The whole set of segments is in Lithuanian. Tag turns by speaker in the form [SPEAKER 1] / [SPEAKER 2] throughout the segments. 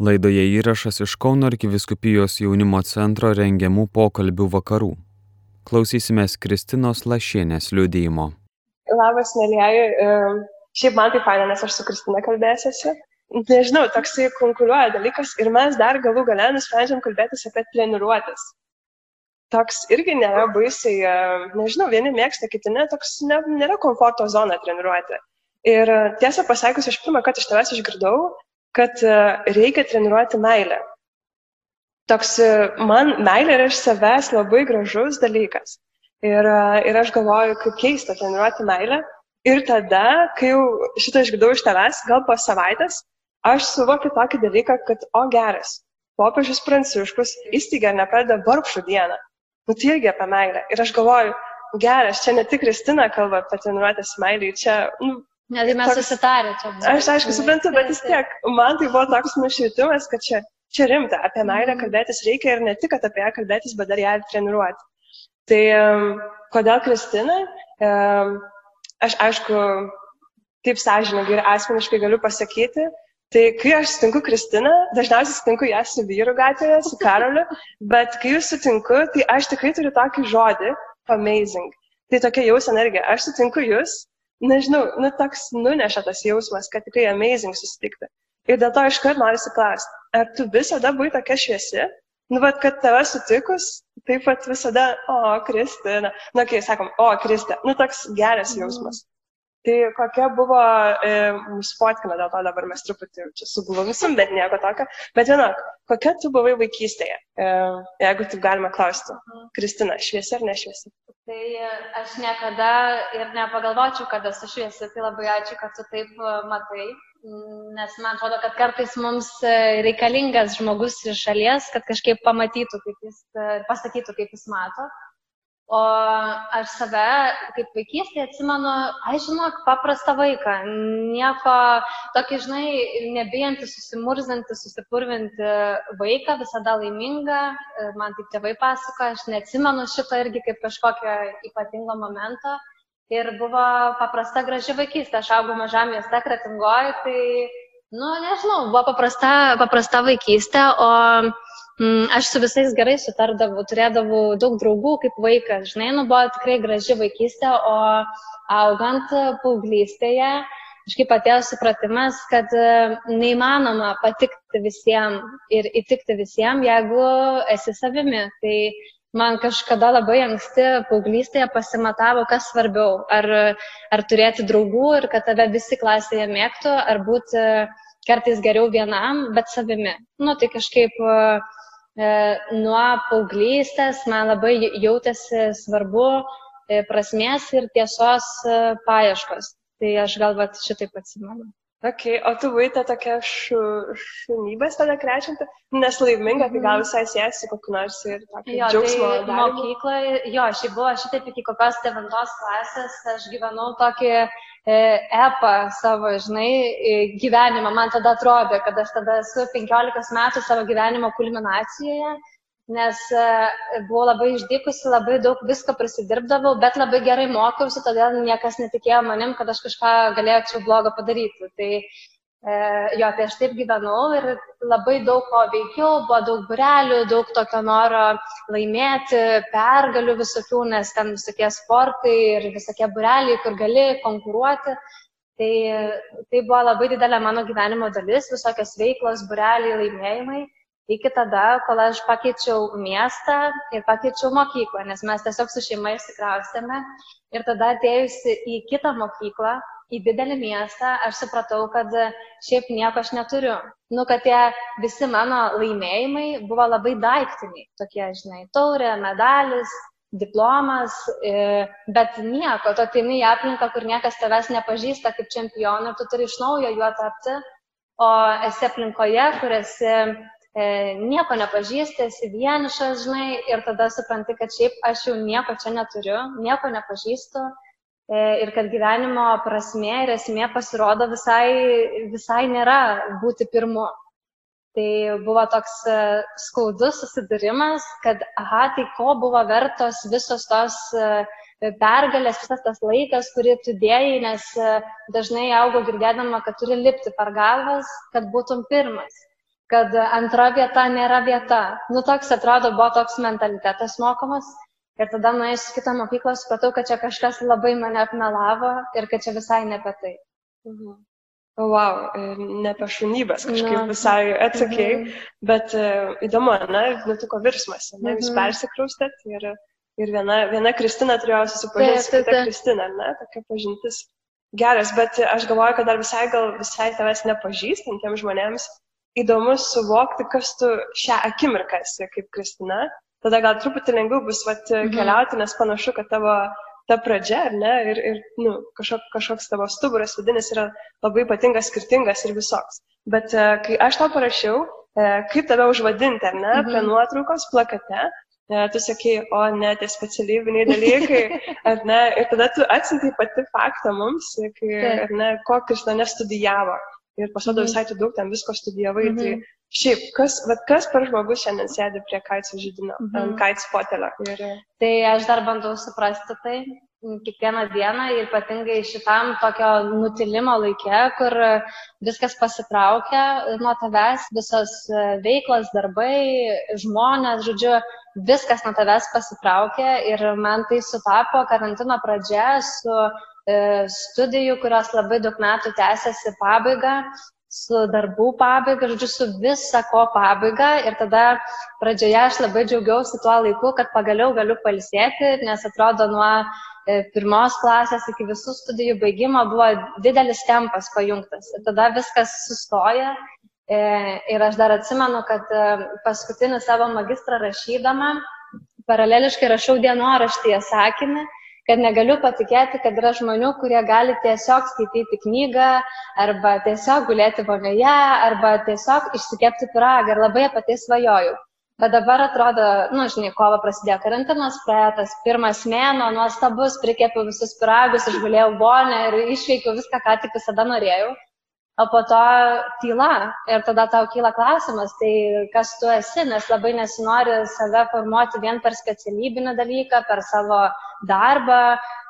[SPEAKER 1] Laidoje įrašas iš Kauno arkiviskupijos jaunimo centro rengiamų pokalbių vakarų. Klausysimės Kristinos Lašienės liudijimo.
[SPEAKER 2] Labas, mėlyjeji. Šiaip man tai faina, nes aš su Kristina kalbėsiuosi. Nežinau, toksai konkuruoja dalykas ir mes dar galų gale nusprendžiam kalbėtis apie treniruotės. Toks irgi nėra baisiai, nežinau, vieni mėgsta, kiti ne, toks ne, nėra komforto zona treniruoti. Ir tiesą pasakius, aš pirmą kartą iš tavęs išgirdau, kad reikia treniruoti meilę. Toks man meilė yra iš savęs labai gražus dalykas. Ir, ir aš galvoju, kaip keista treniruoti meilę. Ir tada, kai jau šitą išgirdau iš tavęs, gal po savaitės, aš suvokiu tokį dalyką, kad, o geras, popiežius Pranciškus įsteigė ir nepradeda vargšų dieną. Nu tai irgi apie meilę. Ir aš galvoju, geras, čia ne tik Kristina kalba apie treniruotės meilį, čia, nu,
[SPEAKER 3] Ne, tai mes toks, susitarė čia.
[SPEAKER 2] Aš aišku suprantu, bet vis tiek, man tai buvo toks nušvietimas, kad čia, čia rimta, apie meilę mhm. kalbėtis reikia ir ne tik apie ją kalbėtis, bet dar ją treniruoti. Tai kodėl Kristina? Aš aišku, taip sąžininkai ir asmeniškai galiu pasakyti, tai kai aš sutinku Kristiną, dažniausiai sutinku ją su vyru gatvėje, su Karoliu, bet kai jūs sutinku, tai aš tikrai turiu tokį žodį, amazing. Tai tokia jaus energija. Aš sutinku jūs nežinau, nu toks nuneša tas jausmas, kad tikrai amazing susitikti. Ir dėl to iškart noriu klausti, ar tu visada buvai tokia šviesi? Nu, bet kad tave sutikus, taip pat visada, o, Kristina, nu, kai sakom, o, Kristė, nu, toks geras jausmas. Tai kokia buvo, e, mūsų fotkina, dėl to dabar mes truputį čia suglumsim, bet nieko tokio. Bet vienok, kokia tu buvai vaikystėje, e, jeigu taip galima klausti. Kristina, šviesi ar nešviesi?
[SPEAKER 3] Tai aš niekada ir nepagalvočiau, kad esu šviesi, tai labai ačiū, kad tu taip e, matai. Nes man atrodo, kad kartais mums e, reikalingas žmogus iš šalies, kad kažkaip pamatytų, kaip jis, e, pasakytų, kaip jis mato. O aš save, kaip vaikystėje, atsimenu, aš žinok, paprastą vaiką, nieko tokį, žinai, nebijantį, susimurzantį, susipurvinti vaiką, visada laimingą, man taip tėvai pasako, aš neatsimenu šito irgi kaip kažkokio ypatingo momento. Ir buvo paprasta graži vaikystė, aš augau mažam mieste, kretingoju, tai, nu, nežinau, buvo paprasta, paprasta vaikystė, o aš su visais gerai sutardavau, turėdavau daug draugų kaip vaikas, žinai, nu buvo tikrai graži vaikystė, o augant paauglystėje, kažkaip atėjo supratimas, kad e, neįmanoma patikti visiems ir įtikti visiems, jeigu esi savimi. Tai man kažkada labai anksti paauglystėje pasimatavo, kas svarbiau. Ar, ar turėti draugų ir kad tave visi klasėje mėgtų, ar būti kartais geriau vienam, bet savimi. Nu, tai kažkaip uh, E, nuo paauglystės man labai jautėsi svarbu e, prasmės ir tiesos e, paieškos. Tai aš galbūt šitaip atsimenu.
[SPEAKER 2] Ok, o tu buvai ta tokia šu, šunybės tada krečianti, nes laiminga, tai gal mhm. visai sėsi kokiu nors ir tokį jo, džiaugsmo.
[SPEAKER 3] Tai mokykloje, jo, šiaip buvo šitaip iki kokios devintos klasės, aš gyvenau tokį E, epą savo, žinai, e, gyvenimą. Man tada atrodė, kad aš tada esu 15 metų savo gyvenimo kulminacijoje, nes e, buvau labai išdykusi, labai daug visko prisidirbdavau, bet labai gerai mokiausi, todėl niekas netikėjo manim, kad aš kažką galėčiau blogo padaryti. Tai E, jo, tai aš taip gyvenau ir labai daug ko veikiau, buvo daug burelių, daug tokio noro laimėti, pergalių visokių, nes ten visokie sportai ir visokie bureliai, kur gali konkuruoti. Tai, tai buvo labai didelė mano gyvenimo dalis, visokios veiklos, bureliai, laimėjimai. Iki tada, kol aš pakeičiau miestą ir pakeičiau mokyklą, nes mes tiesiog su šeima išsikraustėme. Ir tada atėjusi į kitą mokyklą, į didelį miestą, aš supratau, kad šiaip nieko aš neturiu. Nu, kad tie visi mano laimėjimai buvo labai daiktiniai. Tokie, žinai, taurė, medalis, diplomas, e, bet nieko, tu ateini į aplinką, kur niekas tavęs nepažįsta kaip čempionų ir tu turi iš naujo juo tapti, o esi aplinkoje, kur esi e, nieko nepažįsti, esi vienišas, žinai, ir tada supranti, kad šiaip aš jau nieko čia neturiu, nieko nepažįstu ir kad gyvenimo prasme ir esmė pasirodo visai, visai nėra būti pirmu. Tai buvo toks e, skaudus susidūrimas, kad, aha, tai ko buvo vertos visos tos e, pergalės, visas tas laikas, kurį tu dėjai, nes dažnai augo girdėdama, kad turi lipti per galvas, kad būtum pirmas. kad antra vieta nėra vieta. Nu, toks atrodo, buvo toks mentalitetas mokomas. Ir tada nuėjus į kitą mokyklą, supratau, kad čia kažkas labai mane apmelavo ir kad čia visai ne apie tai.
[SPEAKER 2] Mhm. Wow, ne apie šunybės kažkaip no. visai atsakėjai, mm -hmm. bet uh, įdomu, na, nutiko virsmas, ne, jūs mhm. persikraustėt ir, ir viena, viena Kristina turėjo susipažinti su kita Kristina, ne, tokia pažintis geras, bet aš galvoju, kad dar visai gal visai tavęs nepažįstantiems žmonėms įdomu suvokti, kas tu šią akimirką esi kaip Kristina, tada gal truputį lengviau bus vat, mhm. keliauti, nes panašu, kad tavo ta pradžia, ar ne, ir, ir nu, kažkok, kažkoks tavo stuburas vidinis yra labai ypatingas, skirtingas ir visoks. Bet uh, kai aš tau parašiau, uh, kaip tave užvadinti, ar ne, mhm. prie nuotraukos plakate, tu sakai, o ne, tie specialybiniai dalykai, ar ne, ir tada tu atsintai pati faktą mums, kai, ar ne, kokius to nestudijavo. Ir pasirodo mhm. visai tu daug ten visko studijavai, tai mhm. tai Šiaip, kas, vat, kas per žmogus šiandien sėdi prie kaico žydinio, mhm. ant kaico fotelio? Ir...
[SPEAKER 3] Tai aš dar bandau suprasti tai kiekvieną dieną ir ypatingai šitam tokio nutilimo laikė, kur viskas pasitraukia nuo tavęs, visos veiklos, darbai, žmonės, žodžiu, viskas nuo tavęs pasitraukia ir man tai sutapo karantino pradžia su e, studijų, kurios labai daug metų tęsiasi pabaiga su darbų pabaiga, žodžiu, su visa ko pabaiga. Ir tada pradžioje aš labai džiaugiausi tuo laiku, kad pagaliau galiu palsėti, nes atrodo nuo e, pirmos klasės iki visų studijų baigimo buvo didelis tempas pajungtas. Ir tada viskas sustoja. E, ir aš dar atsimenu, kad e, paskutinį savo magistrą rašydama, paraleliškai rašau dienoraštyje sakinį kad negaliu patikėti, kad yra žmonių, kurie gali tiesiog skaityti knygą, arba tiesiog gulėti vonioje, arba tiesiog išsikepti piragą ir labai apie tai svajojau. Bet dabar atrodo, nu, žinai, kovo prasidėjo karantinas, praeitas pirmas mėno, nuostabus, prikepiau visus piragus, išgulėjau vonę ir išveikiau viską, ką tik visada norėjau o po to tyla. Ir tada tau kyla klausimas, tai kas tu esi, nes labai nesinori save formuoti vien per specialybinį dalyką, per savo darbą,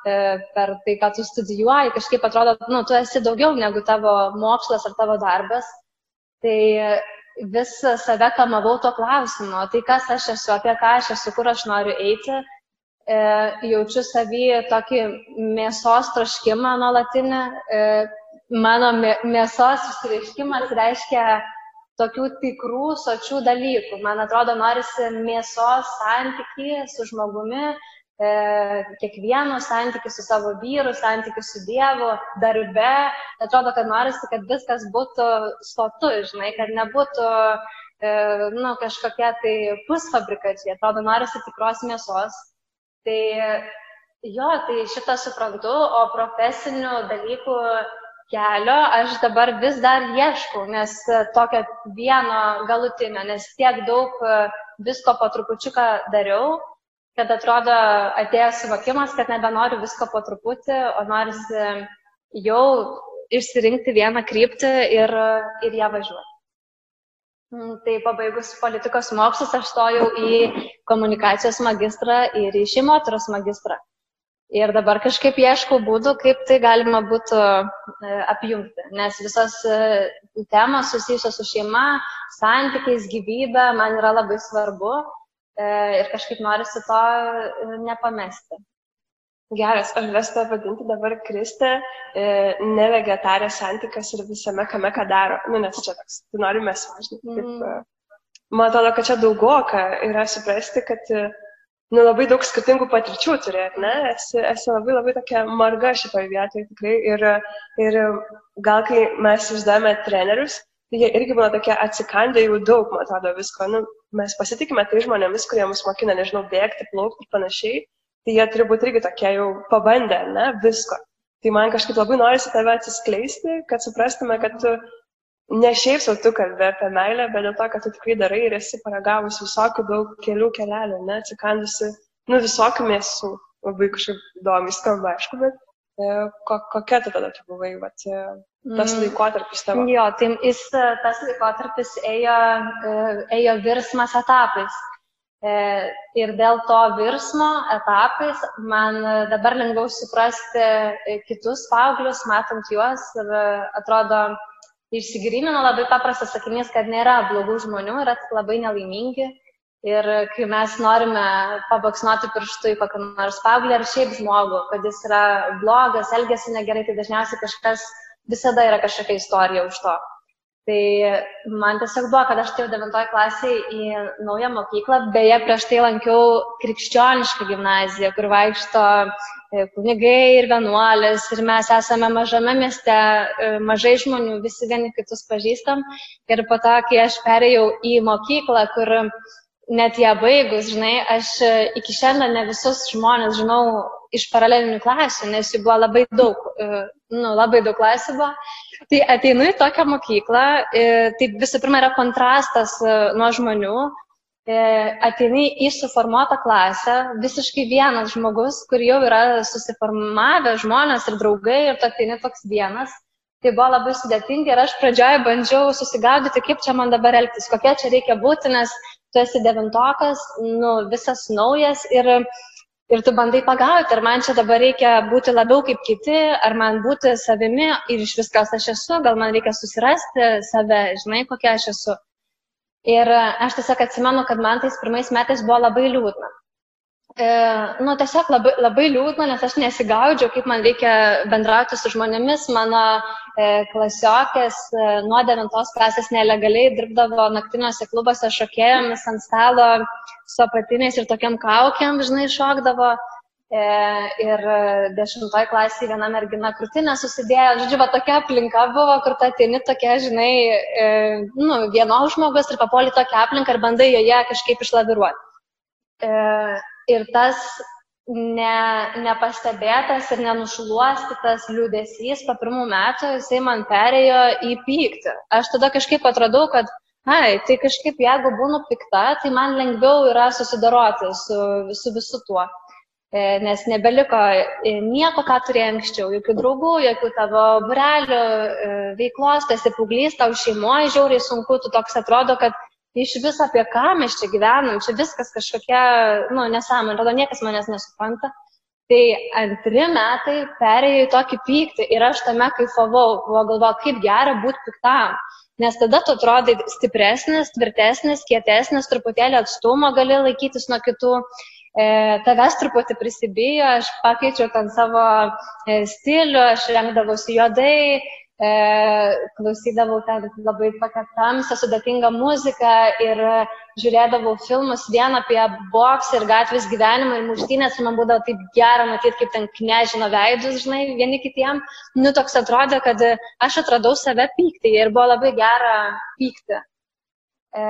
[SPEAKER 3] e, per tai, ką tu studijuoji, kažkaip atrodo, nu, tu esi daugiau negu tavo mokslas ar tavo darbas. Tai vis save kamavau to klausimu, tai kas aš esu, apie ką aš esu, kur aš noriu eiti. E, jaučiu savį tokį mėsos troškimą nuolatinį, e, mano mėsos išreiškimas reiškia tokių tikrų, sočių dalykų. Man atrodo, norisi mėsos santyki su žmogumi, e, kiekvieno santykių su savo vyru, santykių su Dievu, darbe. Atrodo, kad norisi, kad viskas būtų sotu, žinai, kad nebūtų e, nu, kažkokie tai pusfabrikačiai. Atrodo, norisi tikros mėsos. Tai jo, tai šitą suprantu, o profesinių dalykų kelio aš dabar vis dar ieškau, nes e, tokio vieno galutinio, nes tiek daug e, visko po trupučiuką dariau, kad atrodo atėjo suvokimas, kad nebenoriu visko po truputį, o norisi jau išsirinkti vieną kryptį ir, ir ją važiuoti. Mm, tai pabaigus politikos mokslus aš stojau į komunikacijos magistrą ir į šeimoteros magistrą. Ir dabar kažkaip ieškau būdų, kaip tai galima būtų e, apjungti, nes visos e, temos susijusios su šeima, santykiais, gyvybė man yra labai svarbu e, ir kažkaip norisi to nepamesti.
[SPEAKER 2] Geras, aš vestą vadinti dabar Kristę, ne vegetarė santykas ir visame kame, ką daro. Nu, nes čia toks, tu norime sąžininkai. Mm. Man atrodo, kad čia daugoka yra suprasti, kad nu, labai daug skirtingų patirčių turi, ne? Esi, esi labai labai tokia marga šitoje vietoje tikrai. Ir, ir gal kai mes išdavome trenerius, tai jie irgi būna tokie atsikandę jau daug, man atrodo, visko. Nu, mes pasitikime tai žmonėmis, kurie mus mokina, nežinau, bėgti, plaukti ir panašiai. Tai jie turi būti irgi tokie jau pabandę, ne, visko. Tai man kažkaip labai norisi tave atsiskleisti, kad suprastume, kad tu ne šiaip sau tu kalbė apie meilę, bet dėl to, kad tu tikrai darai ir esi paragavus visokių daug kelių kelelių, ne, atsikandusi, nu, visokių mėsų, labai kažkaip įdomiai skamba, aišku, bet e, ko, kokia tu tada tu buvai, vat, e, tas mm. laikotarpis tavo?
[SPEAKER 3] Jo, tai jis, e, tas laikotarpis ėjo, e, ėjo virsmas etapais. E, ir dėl to virsmo etapais man dabar lengviau suprasti kitus paauglius, matant juos ir atrodo, išsigrynino labai paprastas sakinys, kad nėra blogų žmonių, yra labai nelaimingi. Ir kai mes norime pabaksnuoti pirštų į kokį nors paauglį ar šiaip žmogų, kad jis yra blogas, elgesi negerai, tai dažniausiai kažkas, visada yra kažkokia istorija už to. Tai man tiesiog buvo, kad aš atėjau 9 klasiai į naują mokyklą, beje, prieš tai lankiau krikščionišką gimnaziją, kur vaikšto E, kunigai ir vienuolis ir mes esame mažame mieste, e, mažai žmonių, visi vieni kitus pažįstam. Ir po to, kai aš perėjau į mokyklą, kur net ją baigus, žinai, aš e, iki šiandien ne visus žmonės žinau iš paralelinių klasių, nes jų buvo labai daug, nu, labai daug klasių buvo. Tai ateinu į tokią mokyklą, tai visų pirma yra kontrastas nuo žmonių, E, ateini į suformuotą klasę, visiškai vienas žmogus, kur jau yra susiformavę žmonės ir draugai ir tu ateini toks vienas. Tai buvo labai sudėtinga ir aš pradžioje bandžiau susigaudyti, kaip čia man dabar elgtis, kokia čia reikia būti, nes tu esi devintokas, nu, visas naujas ir, ir tu bandai pagauti, ar man čia dabar reikia būti labiau kaip kiti, ar man būti savimi ir iš viskas aš esu, gal man reikia susirasti save, žinai, kokia aš esu. Ir e, aš tiesiog atsimenu, kad man tais pirmais metais buvo labai liūdna. E, nu, tiesiog labai, labai liūdna, nes aš nesigaudžiau, kaip man reikia bendrauti su žmonėmis. Mano e, klasiokės e, nuo 9 klasės nelegaliai dirbdavo naktiniuose klubuose šokėjomis ant stalo su apatiniais ir tokiam kaukiam, žinai, šokdavo. Ir dešimtoj klasėje viena mergina krūtinę susidėjo, žodžiu, va tokia aplinka buvo, kur tu atini tokia, žinai, nu, vienos žmogus ir papuoli tokią aplinką ir bandai joje kažkaip išlaviruoti. Ir tas ne, nepastebėtas ir nenušluostytas liūdėsys po pirmų metų, jisai man perėjo į pyktį. Aš tada kažkaip atradau, kad ai, tai kažkaip jeigu būnu pikta, tai man lengviau yra susidoroti su, su visu tuo. E, nes nebeliko e, nieko, ką turėjai anksčiau, jokių draugų, jokių tavo burelių, e, veiklos, tu esi paauglys, tau šeimoje žiauriai sunku, tu toks atrodo, kad iš viso apie ką mes čia gyvenam, čia viskas kažkokia, nu, nesąmonė, atrodo, niekas manęs nesupranta. Tai antri metai perėjo į tokį pyktį ir aš tame kaifavau, buvo galvo, kaip gera būti piktam. Nes tada tu atrodai stipresnis, tvirtesnis, kietesnis, truputėlį atstumą gali laikytis nuo kitų e, tavęs truputį prisibijo, aš pakeičiau ten savo e, stilių, aš rengdavausi juodai, e, klausydavau ten labai tokią tamsią, sudėtingą muziką ir žiūrėdavau filmus vien apie boksą ir gatvės gyvenimą ir muštynės ir man būdavo taip gera matyti, kaip ten knežino veidus, žinai, vieni kitiem. Nu, toks atrodė, kad aš atradau save pykti ir buvo labai gera pykti. E,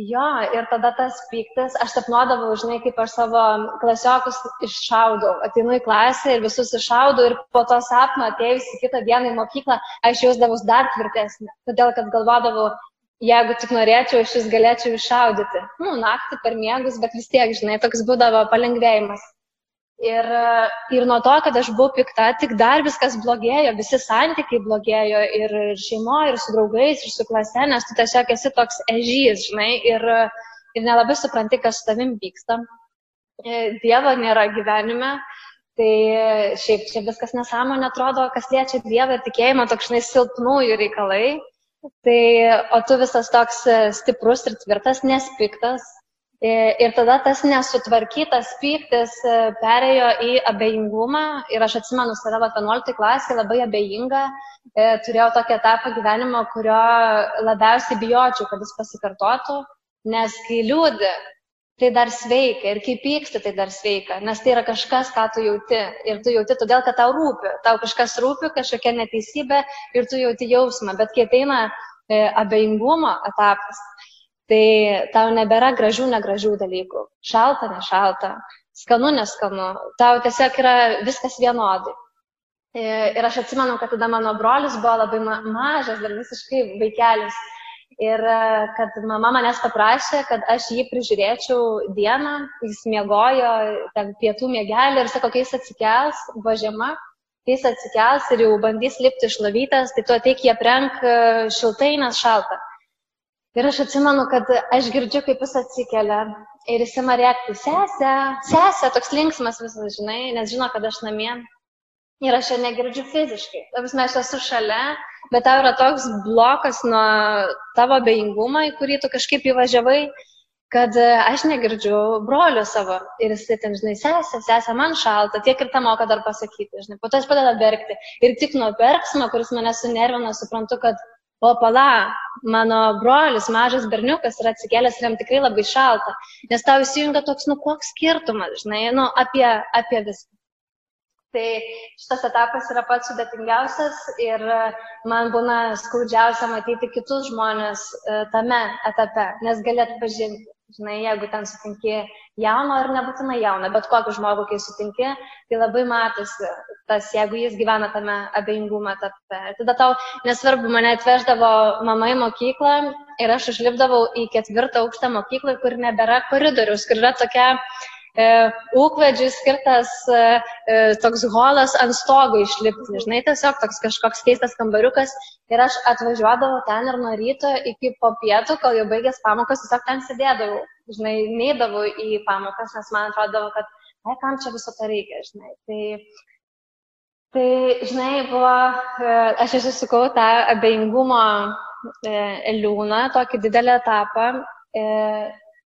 [SPEAKER 3] Jo, ir tada tas piktas, aš sapnuodavau, žinai, kaip aš savo klasiokus iššaudau. Ateinu į klasę ir visus iššaudau ir po to sapno atėjusi kitą dieną į mokyklą, aš jausdavus dar tvirtesnė. Todėl, kad galvodavau, jeigu tik norėčiau, aš vis galėčiau iššaudyti. Nu, naktį per miegus, bet vis tiek, žinai, toks būdavo palengvėjimas. Ir, ir nuo to, kad aš buvau pikta, tik dar viskas blogėjo, visi santykiai blogėjo ir šeimoje, ir su draugais, ir su klase, nes tu tiesiog esi toks ežys, žinai, ir, ir nelabai supranti, kas su tavim vyksta. E, Dievo nėra gyvenime, tai šiaip čia viskas nesąmonė atrodo, kas liečia Dievą ir tikėjimą, toks, žinai, silpnųjų reikalai. Tai, o tu visas toks stiprus ir tvirtas, nespiktas, E, ir tada tas nesutvarkytas pyktis e, perėjo į abejingumą. Ir aš atsimenu save 11 klasė labai abejinga, e, turėjau tokį etapą gyvenimo, kurio labiausiai bijočiau, kad jis pasikartotų, nes kai liūdė, tai dar sveika. Ir kai pyksti, tai dar sveika, nes tai yra kažkas, ką tu jauti. Ir tu jauti todėl, kad tau rūpi, tau kažkas rūpi, kažkokia neteisybė ir tu jauti jausmą, bet kai ateina abejingumo etapas, tai tau nebėra gražių, negražių dalykų. Šalta, nešalta, skanu, neskanu. Tau tiesiog yra viskas vienodai. E, ir aš atsimenu, kad tada mano brolis buvo labai mažas, dar visiškai vaikelis. Ir e, kad mama manęs paprašė, kad aš jį prižiūrėčiau dieną, jis miegojo, ten pietų mėgelį ir sako, kai jis atsikels, buvo žiema, kai jis atsikels ir jau bandys lipti iš lavytės, tai tu ateik jį aprenk e, šiltai, nes šalta. Ir aš atsimenu, kad aš girdžiu, kaip jis atsikelia ir jis ima rėkti, sesė, sesė, toks linksmas visas, žinai, nes žino, kad aš namie. ir aš jo negirdžiu fiziškai. Tavis mes esu šalia, bet tau yra toks blokas nuo tavo bejingumo, į kurį tu kažkaip įvažiavai, kad e, aš negirdžiu brolio savo. Ir jis ten, žinai, sesė, sesė, man šalta, tiek ir tą moka dar pasakyti, žinai, po to jis pradeda verkti. Ir tik nuo verksmo, kuris mane sunervina, suprantu, kad o pala, mano brolis, mažas berniukas yra atsikėlęs ir jam tikrai labai šalta, nes tau įsijungia toks, nu, koks skirtumas, žinai, nu, apie, apie viską. Tai šitas etapas yra pats sudėtingiausias ir man būna skaudžiausia matyti kitus žmonės e, tame etape, nes galėt pažinti. Žinai, jeigu ten sutinki jauno ar nebūtinai jauno, bet kokį žmogų, kai sutinki, tai labai matosi tas, jeigu jis gyvena tame abejingumo etape. Tada tau nesvarbu, mane atveždavo mama į mokyklą ir aš užlipdavau į ketvirtą aukštą mokyklą, kur nebėra koridorius, kur yra tokia E, ūkvedžiui skirtas e, e, toks holas ant stogo išlipti, žinai, tiesiog toks kažkoks keistas kambariukas ir aš atvažiuodavau ten ir nuo ryto iki po pietų, kol jau baigęs pamokas, tiesiog ten sėdėdavau, žinai, neidavau į pamokas, nes man atrodo, kad, ai, kam čia viso to reikia, žinai. Tai, tai žinai, buvo, aš įsisukau tą abejingumo liūną, tokį didelį etapą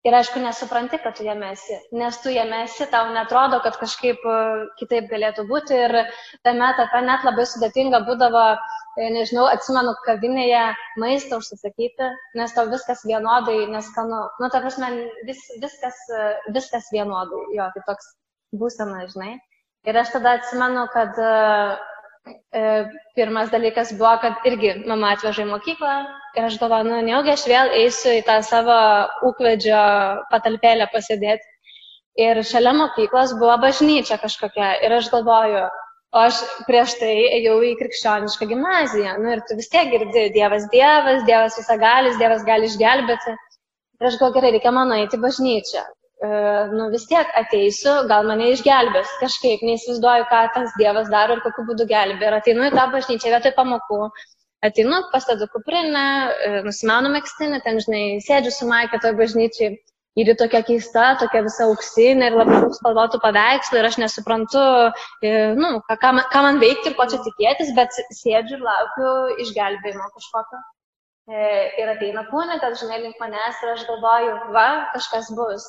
[SPEAKER 3] Ir aišku, nesupranti, kad tu jame esi, nes tu jame esi, tau netrodo, kad kažkaip e, kitaip galėtų būti ir tame etape net labai sudėtinga būdavo, e, nežinau, atsimenu, kavinėje maistą užsisakyti, nes tau viskas vienodai neskanu. Nu, ta prasme, vis, viskas, e, viskas vienodai, jo, tai toks būsena, žinai. Ir aš tada atsimenu, kad E, pirmas dalykas buvo, kad irgi mama atvežė į mokyklą ir aš galvoju, nu, neaugi aš vėl eisiu į tą savo ūkvedžio patalpėlę pasėdėti. Ir šalia mokyklos buvo bažnyčia kažkokia ir aš galvoju, o aš prieš tai ėjau į krikščionišką gimnaziją. Nu, ir tu vis tiek girdi, Dievas, Dievas, Dievas visagalis, Dievas gali išgelbėti. Ir aš galvoju, gerai, reikia man eiti į bažnyčią. Nu vis tiek ateisiu, gal mane išgelbės kažkaip, neįsivaizduoju, ką tas Dievas daro ir kokiu būdu gelbė. Ir ateinu į tą bažnyčią vietoj pamokų, ateinu, pastedu kuprinę, e, nusimaunu mėgstinę, ten, žinai, sėdžiu su Maikė toje bažnyčiai. Ir ji tokia keista, tokia visa auksinė ir labai daug spalvotų paveikslų ir aš nesuprantu, e, nu, ką, ką, man, veikti ir ko čia tikėtis, bet sėdžiu ir laukiu išgelbėjimo kažkokio. Ir ateina kūnikas, žinai, link manęs ir aš galvoju, va, kažkas bus.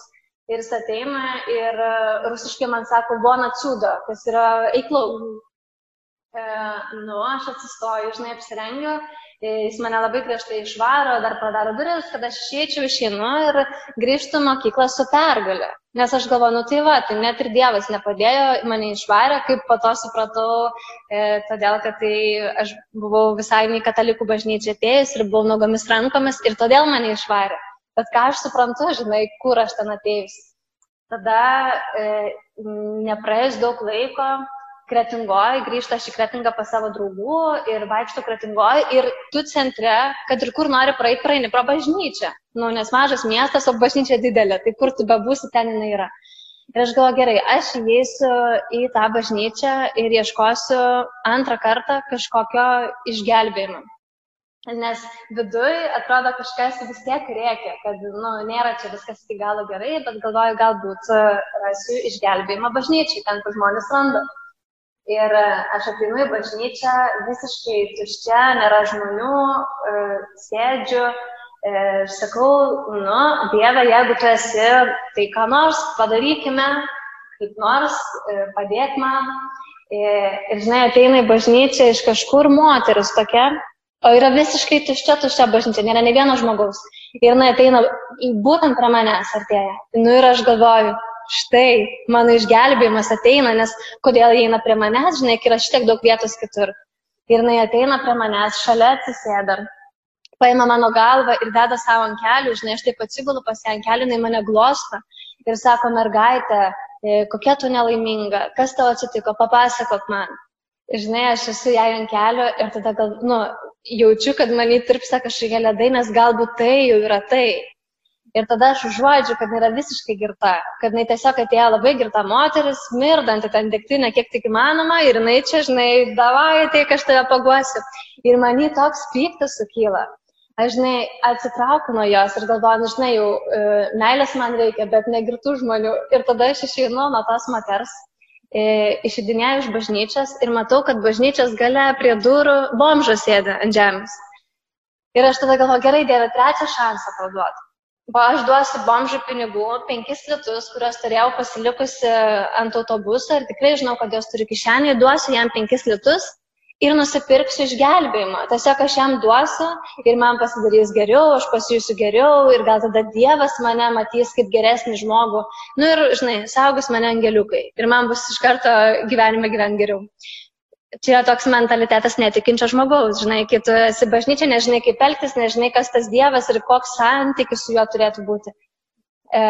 [SPEAKER 3] Ir jis ateina ir e, rusiškai man sako, bona ciuda, kas yra eiklau. Nu, aš atsistoju, žinai, apsirengiu, e, jis mane labai griežtai išvaro, dar padaro duris, kad aš išeičiau, išeinu ir grįžtu mokyklą su pergalė. Nes aš galvoju, nu tai va, tai net ir Dievas nepadėjo, mane išvarė, kaip po to supratau, e, todėl kad tai aš buvau visai į katalikų bažnyčią atėjus ir buvau nuogomis rankomis ir todėl mane išvarė. Bet ką aš suprantu, žinai, kur aš ten atėjus. Tada e, nepraėjus daug laiko, kretingoji, grįžta aš į kretingą pas savo draugų ir vaikšto kretingoji ir tu centre, kad ir kur nori praeiti, praeini pro bažnyčią. Nu, nes mažas miestas, o bažnyčia didelė, tai kur tu bebūsi, ten jinai yra. Ir aš galvoju, gerai, aš įeisiu į tą bažnyčią ir ieškosiu antrą kartą kažkokio išgelbėjimo. Nes viduj atrodo kažkas vis tiek reikia, kad nu, nėra čia viskas iki galo gerai, bet galvoju, galbūt rasiu išgelbėjimą bažnyčiai, ten kur žmonės randa. Ir e, aš ateinu į bažnyčią visiškai tuščia, nėra žmonių, e, sėdžiu, sakau, nu, Dieve, jeigu tu esi, tai ką nors padarykime, kaip nors, padėk man. Ir žinai, ateina į bažnyčią iš kažkur moteris tokia, O yra visiškai tuščia, tuščia bažnyčia, nėra ne vieno žmogaus. Ir jinai ateina būtent prie manęs artėja. Nu ir aš galvoju, štai mano išgelbėjimas ateina, nes kodėl jie eina prie manęs, žinai, yra šitiek daug vietos kitur. Ir jinai ateina prie manęs, šalia atsisėda, paima mano galvą ir deda savo ant kelių, žinai, aš taip atsigulu pas ją ant kelių, jinai mane glosto ir sako, mergaitė, e, kokia tu nelaiminga, kas tau atsitiko, papasakok man. Ir žinai, aš esu jai ant kelio ir tada gal, nu, jaučiu, kad man įtirpsta kažkokie ledai, nes galbūt tai jau yra tai. Ir tada aš užuodžiu, kad yra visiškai girta, kad jinai tiesiog atėjo labai girta moteris, mirdanti ten degtinę kiek tik įmanoma ir jinai čia, žinai, davai, tai aš tave paguosiu. Ir man į toks piktas sukyla. Aš, žinai, atsitraukiu nuo jos ir galvoju, nu, žinai, jau e, meilės man reikia, bet negirtų žmonių. Ir tada aš išeinu nuo tos moters e, išidinėjau iš bažnyčios ir matau, kad bažnyčios gale prie durų bomžas sėdi ant žemės. Ir aš tada galvoju, gerai, Dieve, trečią šansą tau duodu. Va, aš duosiu bomžui pinigų, penkis litus, kuriuos turėjau pasilikusi ant autobuso ir tikrai žinau, kad jos turi kišenį, duosiu jam penkis litus ir nusipirksiu išgelbėjimą. Tiesiog aš jam duosiu ir man pasidarys geriau, aš pasijusiu geriau ir gal tada Dievas mane matys kaip geresnį žmogų. Nu ir, žinai, saugus mane angeliukai ir man bus iš karto gyvenime gyventi geriau. Čia toks mentalitetas netikinčio žmogaus, žinai, kai tu esi bažnyčia, nežinai kaip elgtis, nežinai, kas tas Dievas ir koks santykis su juo turėtų būti. E,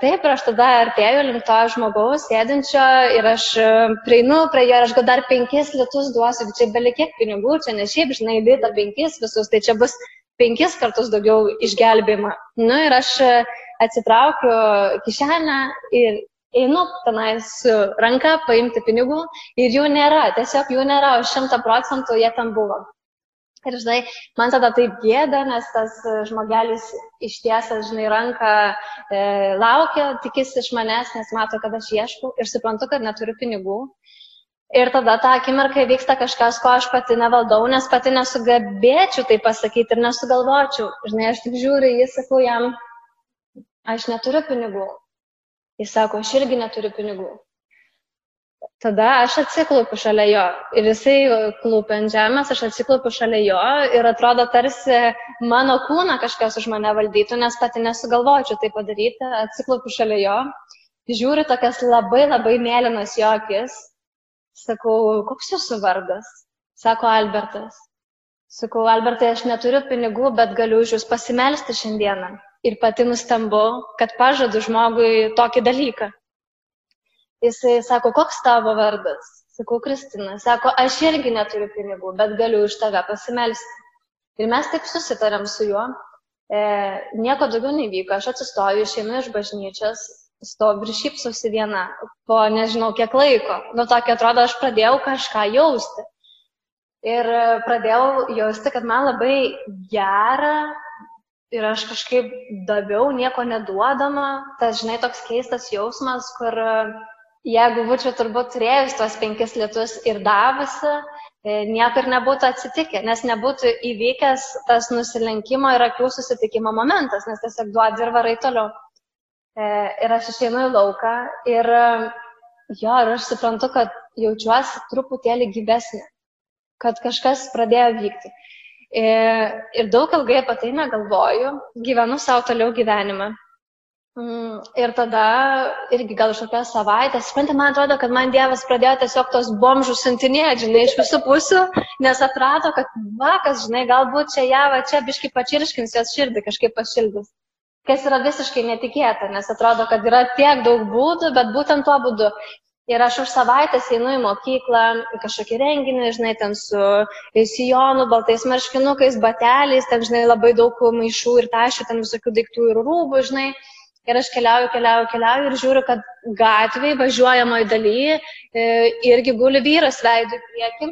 [SPEAKER 3] taip, ir aš tada artėjau link to žmogaus sėdinčio ir aš e, prieinu prie jo ir aš gal dar penkis litus duosiu, čia belie kiek pinigų, čia ne šiaip, žinai, lyta penkis visus, tai čia bus penkis kartus daugiau išgelbėjimą. Nu ir aš e, atsitraukiu kišenę ir einu tenai su ranka paimti pinigų ir jų nėra, tiesiog jų nėra, o šimta procentų jie tam buvo. Ir, žinai, man tada taip gėda, nes tas žmogelis ištiesęs, žinai, ranką e, laukia, tikisi iš manęs, nes mato, kad aš ieškau ir suprantu, kad neturiu pinigų. Ir tada tą akimirką vyksta kažkas, ko aš pati nevaldau, nes pati nesugebėčiau tai pasakyti ir nesugalvočiau. Žinai, aš tik žiūriu, jis sakau jam, aš neturiu pinigų. Jis sako, aš irgi neturiu pinigų. Tada aš atsiklaupiu šalia jo ir jisai klūpia ant žemės, aš atsiklaupiu šalia jo ir atrodo tarsi mano kūną kažkas už mane valdytų, nes pati nesugalvočiau tai padaryti, atsiklaupiu šalia jo, žiūriu tokias labai labai mėlynas jo akis, sakau, koks jūsų vardas? Sako Albertas. Sakau, Albertai, aš neturiu pinigų, bet galiu už jūs pasimelsti šiandieną. Ir pati nustembu, kad pažadu žmogui tokį dalyką. Jisai sako, koks tavo vardas? Sakau, Kristina. Sako, aš irgi neturiu pinigų, bet galiu už tave pasimelsti. Ir mes taip susitarėm su juo. E, nieko daugiau nevyko. Aš atsistoju, išeinu iš bažnyčios, stoviu ir šypsosi viena po nežinau kiek laiko. Nu, tokia atrodo, aš pradėjau kažką jausti. Ir pradėjau jausti, kad man labai gera ir aš kažkaip daviau, nieko neduodama. Tas, žinai, toks keistas jausmas, kur jeigu būčiau turbūt turėjus tuos penkis lietus ir davusi, e, nieko ir nebūtų atsitikę, nes nebūtų įvykęs tas nusilenkimo ir akių susitikimo momentas, nes tiesiog duodi ir varai toliau. E, ir aš išeinu į lauką ir jo, ir aš suprantu, kad jaučiuosi truputėlį gyvesnė, kad kažkas pradėjo vykti. E, ir daug ilgai apie tai negalvoju, gyvenu savo toliau gyvenimą. Mm, ir tada irgi gal iš kokios savaitės, suprantate, man atrodo, kad man Dievas pradėjo tiesiog tos bomžus siuntinėti, žinai, iš visų pusių, nes atrado, kad vakas, žinai, galbūt čia ją, va čia biškai pačirškins jos širdį, kažkaip pašildys. Kas yra visiškai netikėta, nes atrodo, kad yra tiek daug būdų, bet būtent tuo būdu. Ir aš už savaitės einu į mokyklą, į kažkokį renginį, žinai, ten su sijonu, baltais marškinukais, bateliais, ten, žinai, labai daug maišų ir tašių, ten visokių daiktų ir rūbų, žinai. Ir aš keliauju, keliauju, keliauju ir žiūriu, kad gatvėje važiuojamoje dalyje irgi guli vyras veidų prieki.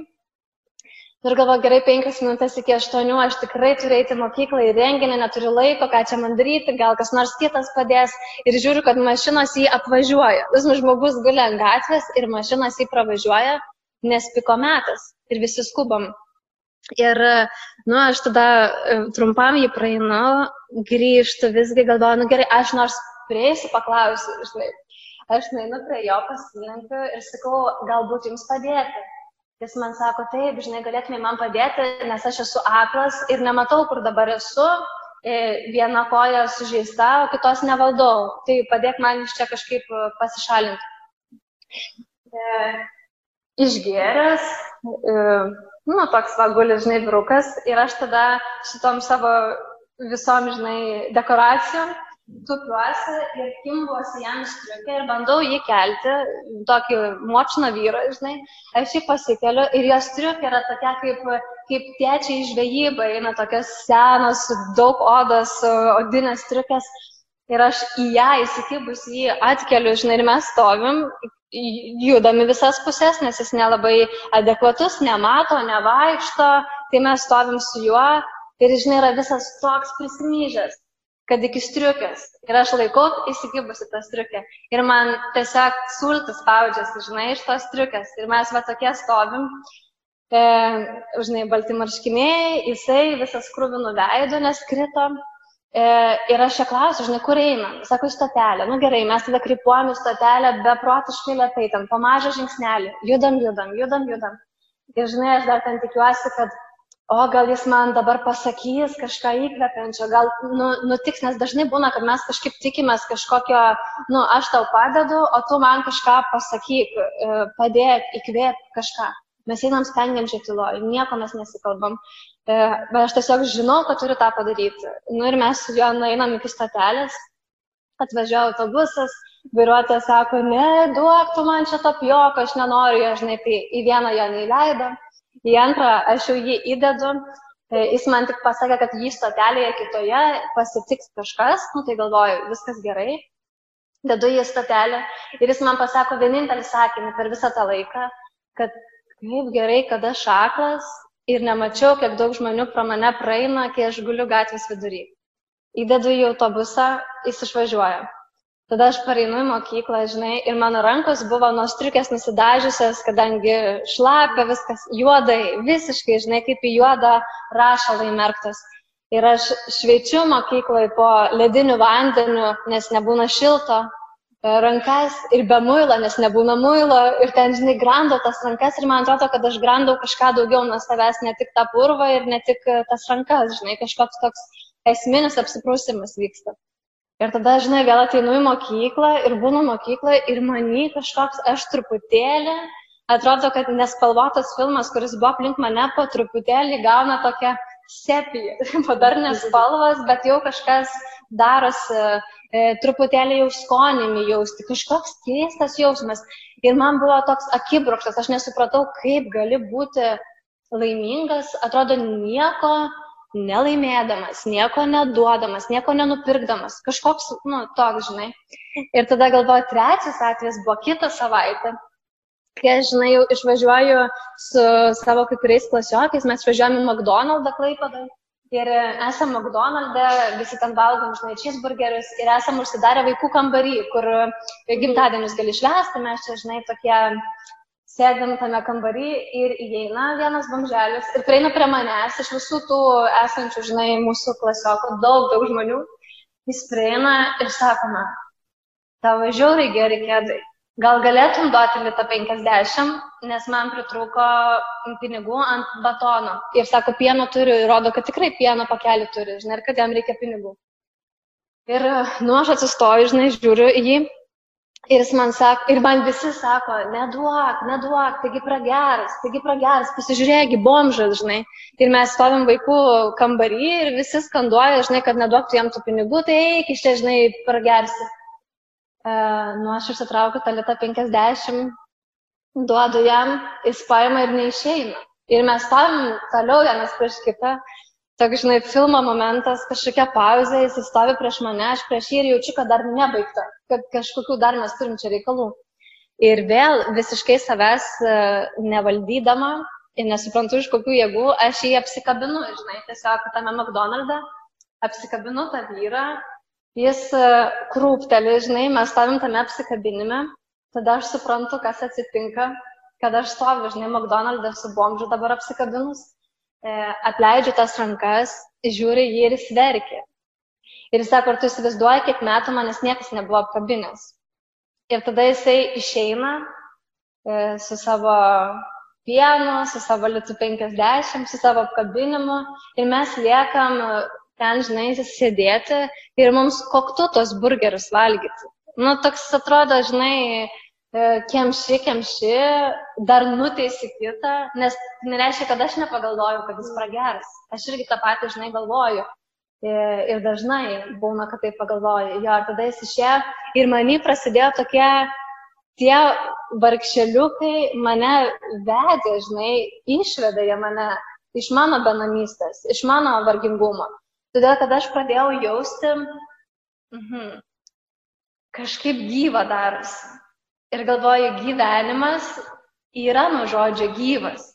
[SPEAKER 3] Ir galvoju, gerai, penkias minutės iki aštuonių, aš tikrai turiu eiti mokyklą į renginį, neturiu laiko, ką čia man daryti, gal kas nors kitas padės. Ir žiūriu, kad mašinos jį apvažiuoja. Vis žmogus guli ant gatvės ir mašinos jį pravažiuoja, nes piko metas ir visi skubam. Ir, nu, aš tada e, trumpam jį praeinu, grįžtu, visgi galvoju, nu gerai, aš nors prieisiu, paklausiu, žinai. Aš nueinu prie jo, pasilinkiu ir sakau, galbūt jums padėti. Jis man sako, taip, žinai, galėtumai man padėti, nes aš esu aklas ir nematau, kur dabar esu, e, viena koja sužeista, o kitos nevaldau. Tai padėk man iš čia kažkaip pasišalinti. E, išgėręs, e, nu, toks vagulis, žinai, vyrukas. Ir aš tada šitom savo visom, žinai, dekoracijom tupiuosi ir kimbuosi jam striukę ir bandau jį kelti, tokį močiną vyrą, žinai, aš jį pasikeliu ir jos striukė yra tokia kaip, kaip tėčiai žvejyba, eina tokios senos, daug odos, odinės striukės. Ir aš į ją įsikibus jį atkeliu, žinai, ir mes stovim, judami visas pusės, nes jis nelabai adekvatus, nemato, nevaikšto, tai mes stovim su juo ir, žinai, yra visas toks prisimyžęs. Kad iki striukės. Ir aš laikau įsikibusi tą striukę. Ir man tiesiog sultis spaudžiasi, žinai, iš tos striukės. Ir mes va tokie stovim. E, žinai, balti marškiniai, jisai visas krūvinų veidų neskrito. E, ir aš ją klausiu, žinai, kur eina. Sako, į stotelę. Nu gerai, mes tada krypuojam į stotelę, beprotiškai lietai, ten po mažą žingsnelį. Judam, judam, judam, judam. Ir žinai, aš dar ten tikiuosi, kad o gal jis man dabar pasakys kažką įkvepiančio, gal nu, nutiks, nes dažnai būna, kad mes kažkaip tikimės kažkokio, nu, aš tau padedu, o tu man kažką pasakyk, e, padėk, įkvėp kažką. Mes einam stengiančiai tyloj, nieko mes nesikalbam, e, bet aš tiesiog žinau, kad turiu tą padaryti. Nu ir mes su juo einam iki statelės, atvažiavo autobusas, vairuotojas sako, ne, duok tu man čia tapjoko, aš nenoriu, žinai, tai į vieną jo neįleido Į antrą aš jau jį įdedu, e, jis man tik pasakė, kad jį stotelėje kitoje pasitiks kažkas, nu tai galvoju, viskas gerai, dedu jį stotelę ir jis man pasako vienintelį sakinį per visą tą laiką, kad kaip gerai, kad aš aklas ir nemačiau, kiek daug žmonių pro mane praeina, kai aš guliu gatvės vidury. Įdedu į autobusą, jis išvažiuoja. Tada aš pareinu į mokyklą, žinai, ir mano rankos buvo nuo striukės nusidažiusios, kadangi šlapia viskas juodai, visiškai, žinai, kaip į juodą rašalą įmerktos. Ir aš šveičiu mokykloje po lediniu vandeniu, nes nebūna šilto, e, rankas ir be muilo, nes nebūna muilo, ir ten, žinai, grandau tas rankas ir man atrodo, kad aš grandau kažką daugiau nuo savęs, ne tik tą purvą ir ne tik e, tas rankas, žinai, kažkoks toks esminis apsiprūsimas vyksta. Ir tada, žinai, vėl ateinu į mokyklą ir būnu mokykloje ir many kažkoks aš truputėlį, atrodo, kad nespalvotas filmas, kuris buvo aplink mane, po truputėlį gauna tokią sepiją, modernės spalvas, bet jau kažkas darosi, e, truputėlį jau skonimi jausti, kažkoks keistas jausmas. Ir man buvo toks akibrokštas, aš nesupratau, kaip gali būti laimingas, atrodo nieko nelaimėdamas, nieko neduodamas, nieko nenupirkdamas, kažkoks, nu, toks, žinai. Ir tada galvoju, trečias atvejis buvo kitą savaitę, kai aš, žinai, jau išvažiuoju su savo kai kuriais klasiokais, mes išvažiuojame į McDonald's Klaipadą ir esam McDonald'e, visi ten valgom, žinai, cheeseburgerius ir esam užsidarę vaikų kambarį, kur gimtadienius gali švęsti, mes čia, žinai, tokie sėdim tame kambarį ir įeina vienas bamželis ir prieina prie manęs iš visų tų esančių, žinai, mūsų klasiokų, daug, daug žmonių. Jis prieina ir sako man, tavo žiauriai geri kėdai. Gal galėtum duoti litą 50, nes man pritrūko pinigų ant batono. Ir sako, pieno turiu, ir rodo, kad tikrai pieno pakelį turi, žinai, ir kad jam reikia pinigų. Ir, nu, aš atsistoju, žinai, žiūriu į jį Ir jis man sako, ir man visi sako, neduok, neduok, taigi prageras, taigi prageras, pasižiūrėk, bomžas, žinai. Ir mes stovim vaikų kambarį ir visi skanduoja, žinai, kad neduok tu jam tų pinigų, tai eik iš čia, žinai, pragersi. Uh, nu, aš išsitraukiu tą litą 50, duodu jam, jis paima ir neišeina. Ir mes stovim toliau vienas prieš kitą toks, žinai, filmo momentas, kažkokia pauzė, jis stovi prieš mane, aš prieš jį ir jaučiu, kad dar nebaigta, kad kažkokių dar mes turim čia reikalų. Ir vėl visiškai savęs e, nevaldydama ir nesuprantu iš kokių jėgų, aš jį apsikabinu, žinai, tiesiog tame McDonald'e, apsikabinu tą vyrą, jis e, krūpteli, žinai, mes stovim tame apsikabinime, tada aš suprantu, kas atsitinka, kad aš stoviu, žinai, McDonald'e su bomžu dabar apsikabinus E, atleidžiu tas rankas, žiūri jį ir jis verkia. Ir jis sako, ar tu įsivaizduoji, kiek metų manęs niekas nebuvo apkabinęs. Ir tada jisai išeina e, su savo pienu, su savo litų 50, su savo apkabinimu ir mes liekam ten, žinai, sėdėti ir mums koktu tos burgerius valgyti. Nu, toks atrodo, žinai, E, kemši, kemši, dar nuteisi kitą, nes nereiškia, kad aš nepagalvoju, kad jis prageras. Aš irgi tą patį, žinai, galvoju. E, ir dažnai būna, kad tai pagalvoju. Jo, ir tada jis išėjo ir manį prasidėjo tokie, tie vargšeliukai mane vedė, žinai, išvedė jie mane iš mano benamystės, iš mano vargingumo. Todėl, kad aš pradėjau jausti, mhm, kažkaip gyva darosi Ir galvoju, gyvenimas yra nuo žodžio gyvas.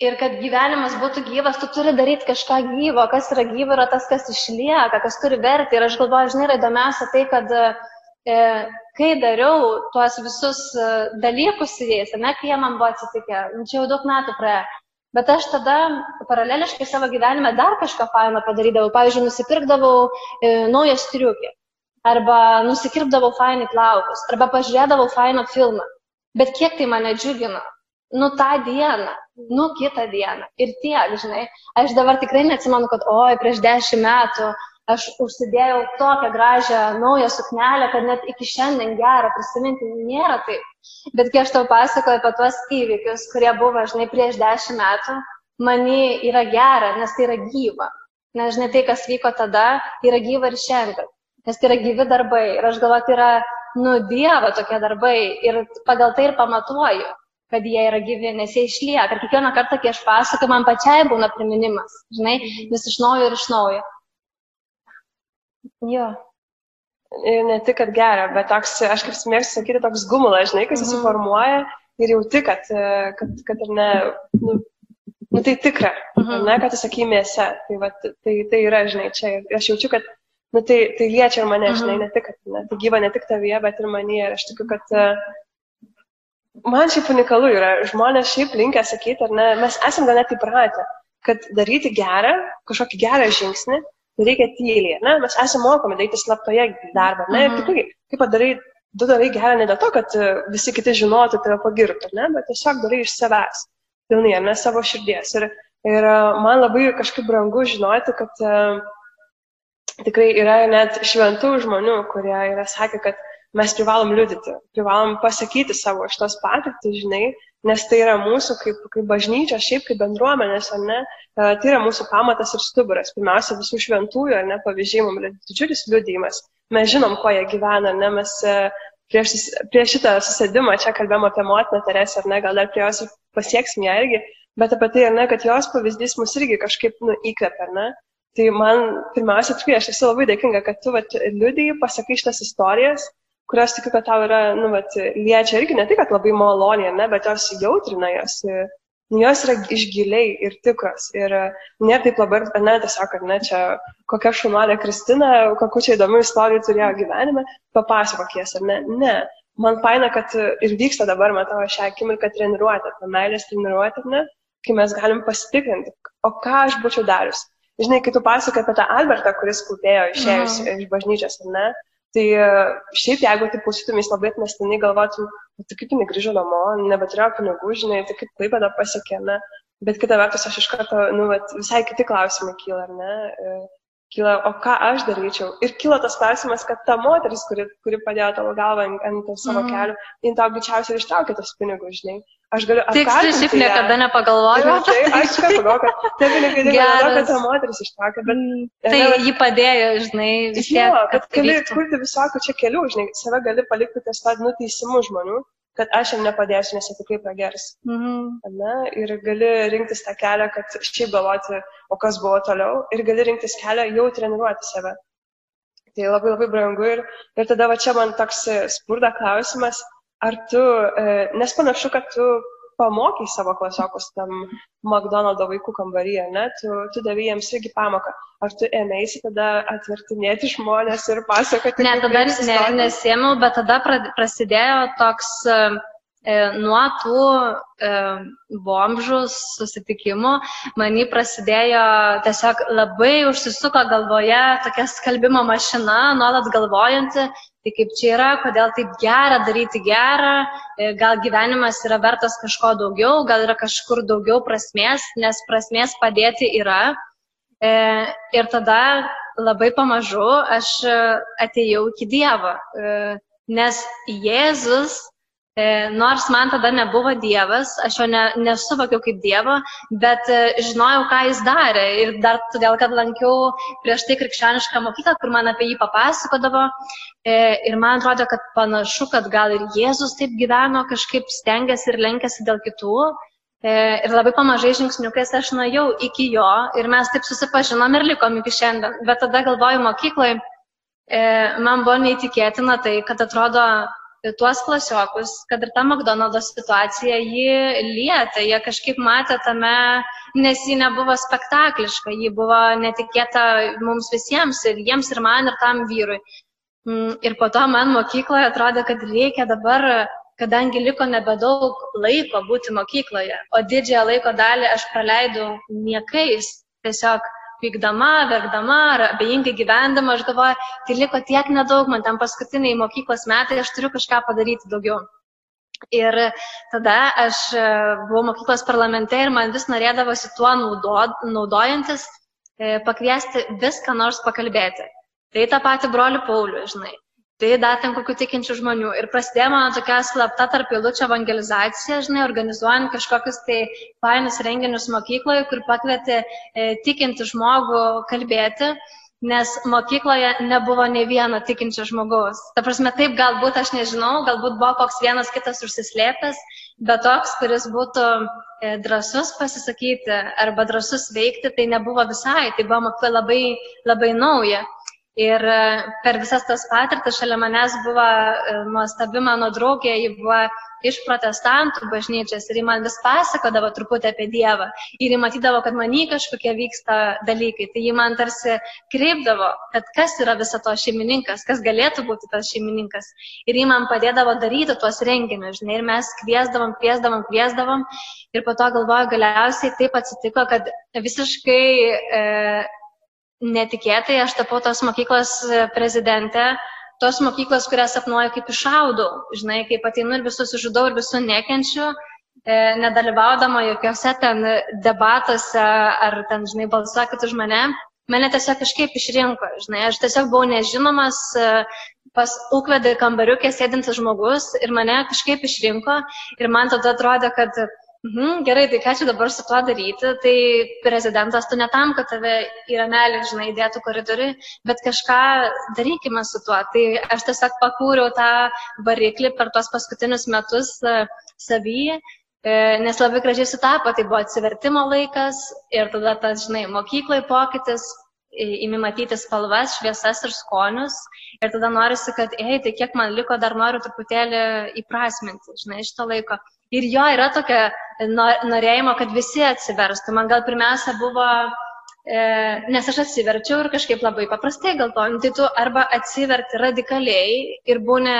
[SPEAKER 3] Ir kad gyvenimas būtų gyvas, tu turi daryti kažką gyvo. Kas yra gyva, yra tas, kas išlieka, kas turi vertę. Ir aš galvoju, žinai, yra įdomiausia tai, kad e, kai dariau tuos visus e, dalykus su jais, ne, kai jie man buvo atsitikę, nu, čia jau daug metų praėjo. Bet aš tada paraleliškai savo gyvenime dar kažką faino padarydavau. Pavyzdžiui, nusipirkdavau e, naują striukį. Arba nusikirpdavau fainai plaukus. Arba pažiūrėdavau fainą filmą. Bet kiek tai mane džiugina nu tą dieną, nu kitą dieną. Ir tiek, žinai, aš dabar tikrai neatsimenu, kad oi, prieš dešimt metų aš užsidėjau tokią gražią naują suknelę, kad net iki šiandien gerą prisiminti nėra taip. Bet kai aš tau pasakoju apie tuos įvykius, kurie buvo, žinai, prieš dešimt metų, mani yra gera, nes tai yra gyva. Nes, žinai, tai, kas vyko tada, yra gyva ir šiandien. Nes tai yra gyvi darbai. Ir aš galvoju, tai yra, nu, Dievo tokie darbai. Ir pagal tai ir pamatuoju kad jie yra gyvi, nes jie išlieka. Ir kiekvieną kartą, kai aš pasakoju, man pačiai būna priminimas, žinai, mhm. vis iš naujo ir iš naujo. Jo.
[SPEAKER 2] Ir ne tik, kad gera, bet toks, aš kaip mėgstu sakyti, toks gumulas, žinai, kas susiformuoja mhm. ir jauti, kad, kad, kad ir ne, nu, nu, tai tikra, mhm. ne, kad tu sakai mėse. Tai, va, tai, tai yra, žinai, čia aš jaučiu, kad nu, tai, tai liečia ir mane, žinai, ne tik, kad ne, tai gyva ne tik tavyje, bet ir manyje. Ir aš tikiu, kad man šiaip unikalu yra, žmonės šiaip linkia sakyti, ar ne, mes esame gal net įpratę, kad daryti gerą, kažkokį gerą žingsnį, tai reikia tyliai, ne, mes esame mokomi daryti slaptoje darbą, ne, ir mhm. tikrai, kaip padarai, tu darai gerą ne dėl to, kad e, visi kiti žinotų, tave pagirtų, ne, bet tiesiog darai iš savęs, pilnai, ne savo širdies. Ir, ir e, man labai kažkaip brangu žinoti, kad uh, tikrai yra net šventų žmonių, kurie yra sakę, kad mes privalom liudyti, privalom pasakyti savo šitos patirtis, žinai, nes tai yra mūsų kaip, kaip bažnyčia, šiaip kaip bendruomenės, ar ne, e, tai yra mūsų pamatas ir stuburas. Pirmiausia, visų šventųjų, ar ne, pavyzdžiai mums yra didžiulis liudijimas. Mes žinom, ko jie gyvena, ne, mes e, prieš, prieš šitą susėdimą čia kalbėjom apie motiną Teresę, ar ne, gal dar prie jos pasieksim ją irgi, bet apie tai, ar ne, kad jos pavyzdys mus irgi kažkaip, nu, įkvepia, ar ne. Tai man pirmiausia, tikrai aš esu labai dėkinga, kad tu vat, liudijai, pasakai šitas istorijas kurios tikiu, kad tau yra, nu, vat, liečia irgi ne tik, kad labai maloniai, ne, bet jos jautrina jos. Nu, jos yra išgiliai ir tikros. Ir nėra taip labai, ne, tiesiog, kad ne, čia kokia šunuolė Kristina, kokiu čia įdomių istorijų turėjo gyvenime, papasakok jas, ar ne. Ne. Man faina, kad ir vyksta dabar, matau, šią akimirką treniruotę, tą meilės treniruotę, ne, kai mes galim pasitikrinti, o ką aš būčiau darius. Žinai, kai tu pasakai apie tą Albertą, kuris klūpėjo išėjus mhm. iš bažnyčios, ar ne, Tai e, šiaip, jeigu taip klausytumės labai atmestinai, galvotum, tai kaip jinai grįžo namo, nebeturėjo pinigų, žinai, tai kaip klaipėda pasiekė, ne? Bet kita vertus, aš iš karto, nu, vat, visai kiti klausimai kyla, ar ne? Kyla, o ką aš daryčiau? Ir kyla tas klausimas, kad ta moteris, kuri, kuri padėjo tavo galvą ant, ant savo mm. kelių, jin tau greičiausiai ir ištraukė tos pinigus, žinai. Aš galiu
[SPEAKER 3] apkaltinti. Taip, šiaip niekada nepagalvojau.
[SPEAKER 2] Tai aš čia pagalvojau, kad tie pinigai dėl to, kad ta moteris ištraukė, bet...
[SPEAKER 3] Mm, tai ne, jį padėjo, žinai, vis tiek. Jo,
[SPEAKER 2] kad gali kurti visokių čia kelių, žinai, save gali palikti ties tą nuteisimų žmonių, kad aš jam nepadėsiu, nes jie tikrai pragers. Mhm. Ne? Ir gali rinktis tą kelią, kad šiaip galvoti, o kas buvo toliau, ir gali rinktis kelią jau treniruoti save. Tai labai labai brangu ir, ir tada va čia man toks spurda klausimas ar tu, e, nes panašu, kad tu pamokai savo klasiokus tam McDonald's vaikų kambaryje, ne? Tu, tu davai jiems irgi pamoką. Ar tu ėmėsi tada atvertinėti žmonės ir pasakoti?
[SPEAKER 3] Ne, tada ne, nesėmiau, bet tada prasidėjo toks uh, nuo tų e, bombžų susitikimų manį prasidėjo tiesiog labai užsisuko galvoje tokia skalbimo mašina, nuolat galvojanti, tai kaip čia yra, kodėl taip gera daryti gerą, e, gal gyvenimas yra vertas kažko daugiau, gal yra kažkur daugiau prasmės, nes prasmės padėti yra. Ir tada labai pamažu aš atėjau iki Dievo, nes Jėzus E, nors man tada nebuvo Dievas, aš jo ne, nesuvokiau kaip Dievo, bet e, žinojau, ką jis darė. Ir dar todėl, kad lankiau prieš tai krikščionišką mokyklą, kur man apie jį papasakodavo. E, ir man atrodo, kad panašu, kad gal ir Jėzus taip gyveno, kažkaip stengiasi ir lenkėsi dėl kitų. Ir labai pamažai žingsniukais aš nuėjau iki jo ir mes taip susipažinom ir likom iki šiandien. Bet tada galvoju mokykloje, man buvo neįtikėtina tai, kad atrodo, tuos klasiokus, kad ir ta McDonald's situacija jį lietė, jie kažkaip matė tame, nes ji nebuvo spektakliška, ji buvo netikėta mums visiems, ir jiems, ir man, ir tam vyrui. Mm, ir po to man mokykloje atrodė, kad reikia dabar, kadangi liko nebedaug laiko būti mokykloje, o didžiąją laiko dalį aš praleidau niekais, tiesiog pykdama, verkdama ar abejingai gyvendama, aš galvoju, tai liko tiek nedaug, man tam paskutiniai mokyklos metai, aš turiu kažką padaryti daugiau. Ir tada aš e, buvau mokyklos parlamente ir man vis norėdavosi tuo naudo, naudojantis e, pakviesti viską nors pakalbėti. Tai tą patį brolių Paulių, žinai. Tai dar ten kokių tikinčių žmonių. Ir prasidėjo mano tokia slapta tarp eilučio evangelizacija, žinai, organizuojant kažkokius tai fainus renginius mokykloje, kur pakvietė e, tikinti žmogų kalbėti, nes mokykloje nebuvo ne vieno tikinčio žmogaus. Ta prasme, taip galbūt aš nežinau, galbūt buvo koks vienas kitas užsislėpęs, bet toks, kuris būtų e, drasus pasisakyti arba drasus veikti, tai nebuvo visai, tai buvo mokykla labai, labai nauja. Ir e, per visas tas patirtis šalia manęs buvo e, nuostabi mano draugė, ji buvo iš protestantų bažnyčios ir ji man vis pasakodavo truputį apie Dievą. Ir ji matydavo, kad man į kažkokie vyksta dalykai. Tai ji man tarsi kreipdavo, kad kas yra viso to šeimininkas, kas galėtų būti tas šeimininkas. Ir ji man padėdavo daryti tuos renginius, žinai, ir mes kviesdavom, kviesdavom, kviesdavom. Ir po to galvoju, galiausiai taip atsitiko, kad visiškai... E, netikėtai aš tapau tos mokyklos e, prezidente, tos mokyklos, kurią sapnuoju kaip išaudau. Žinai, kaip ateinu ir visus išžudau ir visų nekenčiu, e, nedalyvaudama jokiuose ten debatuose ar ten, žinai, balsuokit už mane. Mane tiesiog kažkaip išrinko, žinai, aš tiesiog buvau nežinomas e, pas ūkvedį kambariukė sėdintis žmogus ir mane kažkaip išrinko ir man tada atrodė, kad Mhm, gerai, tai ką čia dabar su tuo daryti? Tai prezidentas tu ne tam, kad tave į ramelį, žinai, dėtų koridoriui, bet kažką darykime su tuo. Tai aš tiesiog pakūriau tą variklį per tuos paskutinius metus uh, savyje, nes labai gražiai sutapo, tai buvo atsivertimo laikas ir tada tas, žinai, mokyklai pokytis, įmi matyti spalvas, šviesas ir skonius. Ir tada norisi, kad, ei, tai kiek man liko, dar noriu truputėlį įprasminti, žinai, šito laiko. Ir jo yra tokia norėjimo, kad visi atsiverstų. Man gal pirmiausia buvo, e, nes aš atsiverčiau ir kažkaip labai paprastai galvoju, nu, tai tu arba atsiverti radikaliai ir būni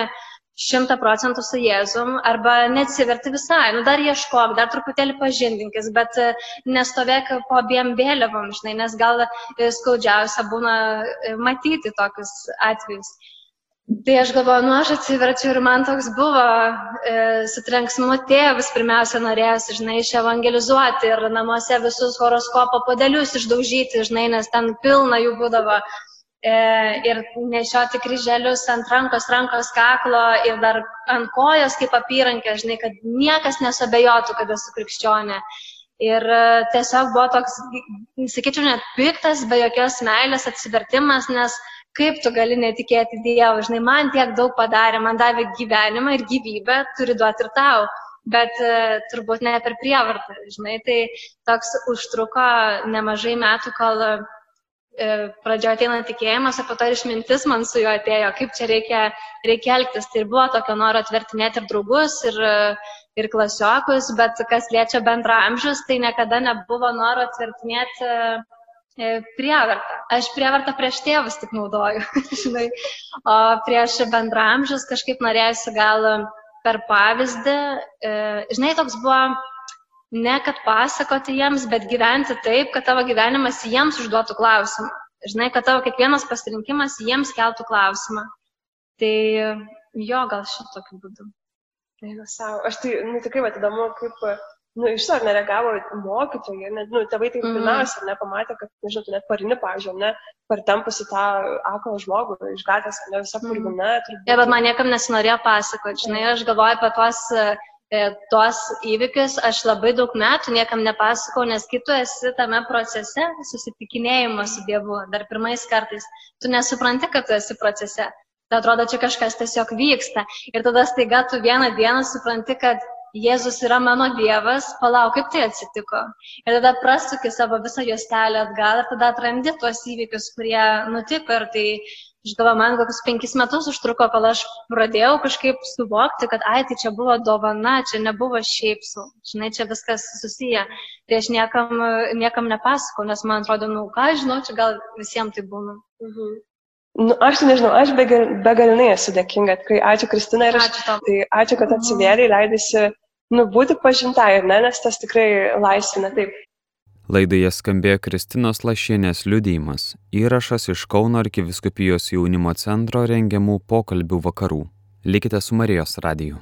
[SPEAKER 3] šimta procentų su Jėzum, arba neatsiverti visai, nu dar ieškok, dar truputėlį pažindinkis, bet e, nestovėk po abiem vėliavom, žinai, nes gal e, skaudžiausia būna e, matyti tokius atvejus. Tai aš galvoju, nu aš atsiverčiu ir man toks buvo, e, su trenksmu tėvas pirmiausia norėjosi, žinai, iševangelizuoti ir namuose visus horoskopo podelius išdaužyti, žinai, nes ten pilna jų būdavo. E, ir nešioti kryželius ant rankos, rankos kaklo ir dar ant kojos kaip apyrankė, žinai, kad niekas nesabejotų, kad esu krikščionė. Ir e, tiesiog buvo toks, sakyčiau, net piktas, be jokios meilės atsivertimas, nes kaip tu gali netikėti Dievu, žinai, man tiek daug padarė, man davė gyvenimą ir gyvybę, turi duoti ir tau, bet uh, turbūt ne per prievartą, žinai, tai toks užtruko nemažai metų, kol uh, pradžioje ateina tikėjimas, o po to išmintis man su juo atėjo, kaip čia reikia, reikia elgtis. Tai ir buvo tokio noro atvertinėti ir draugus, ir, ir klasiokus, bet kas liečia bendra amžius, tai niekada nebuvo noro atvertinėti E, prievartą. Aš prievartą prieš tėvus tik naudoju, žinai, o prieš bendramžius kažkaip norėjusi gal per pavyzdį, e, žinai, toks buvo ne kad pasakoti jiems, bet gyventi taip, kad tavo gyvenimas jiems užduotų klausimą. Žinai, kad tavo kiekvienas pasirinkimas jiems keltų klausimą. Tai jo, gal šitokiu būdu.
[SPEAKER 2] Eina savo. Aš tai, nu, tikrai, va, įdomu, kaip nu, iš to nereagavo mokytojai, net, nu, tėvai tai mm. pirmiausia nepamatė, kad, nežinau, tu net parini, pažiūrėjau, ne, partempusi tą aklą žmogų iš gatvės, ne visą purviną. Mm.
[SPEAKER 3] Ja, bet man niekam nesinorėjo pasakoti, žinai, aš galvoju apie tuos, e, tuos įvykius, aš labai daug metų niekam nepasakau, nes kitu esi tame procese susitikinėjimo su Dievu, dar pirmais kartais, tu nesupranti, kad tu esi procese. Tai atrodo, čia kažkas tiesiog vyksta. Ir tada staiga tu vieną dieną supranti, kad Jėzus yra mano Dievas, palauk, kaip tai atsitiko. Ir tada prasukė savo visą juostelę atgal ir tada atrandi tuos įvykius, kurie nutiko. Ir tai, galvoju, man kokius penkis metus užtruko, kol aš pradėjau kažkaip suvokti, kad, ai, tai čia buvo dovana, čia nebuvo šiaip su, žinai, čia viskas susiję. Tai aš niekam, niekam nepasakau, nes man atrodo, nu, ką žinau, čia gal visiems tai būna. Mhm.
[SPEAKER 2] Nu, aš tai nežinau, aš begalinai esu dėkinga, kai ačiū Kristina ir aš.
[SPEAKER 3] Ačiū tau.
[SPEAKER 2] Tai ačiū, kad atsivėrė, leidėsi, nu, būti pažintai, ne, nes tas tikrai laisvina taip.
[SPEAKER 1] Laidoje skambėjo Kristinos Lašienės liudijimas, įrašas iš Kauno arkiviskupijos jaunimo centro rengiamų pokalbių vakarų. Likite su Marijos radiju.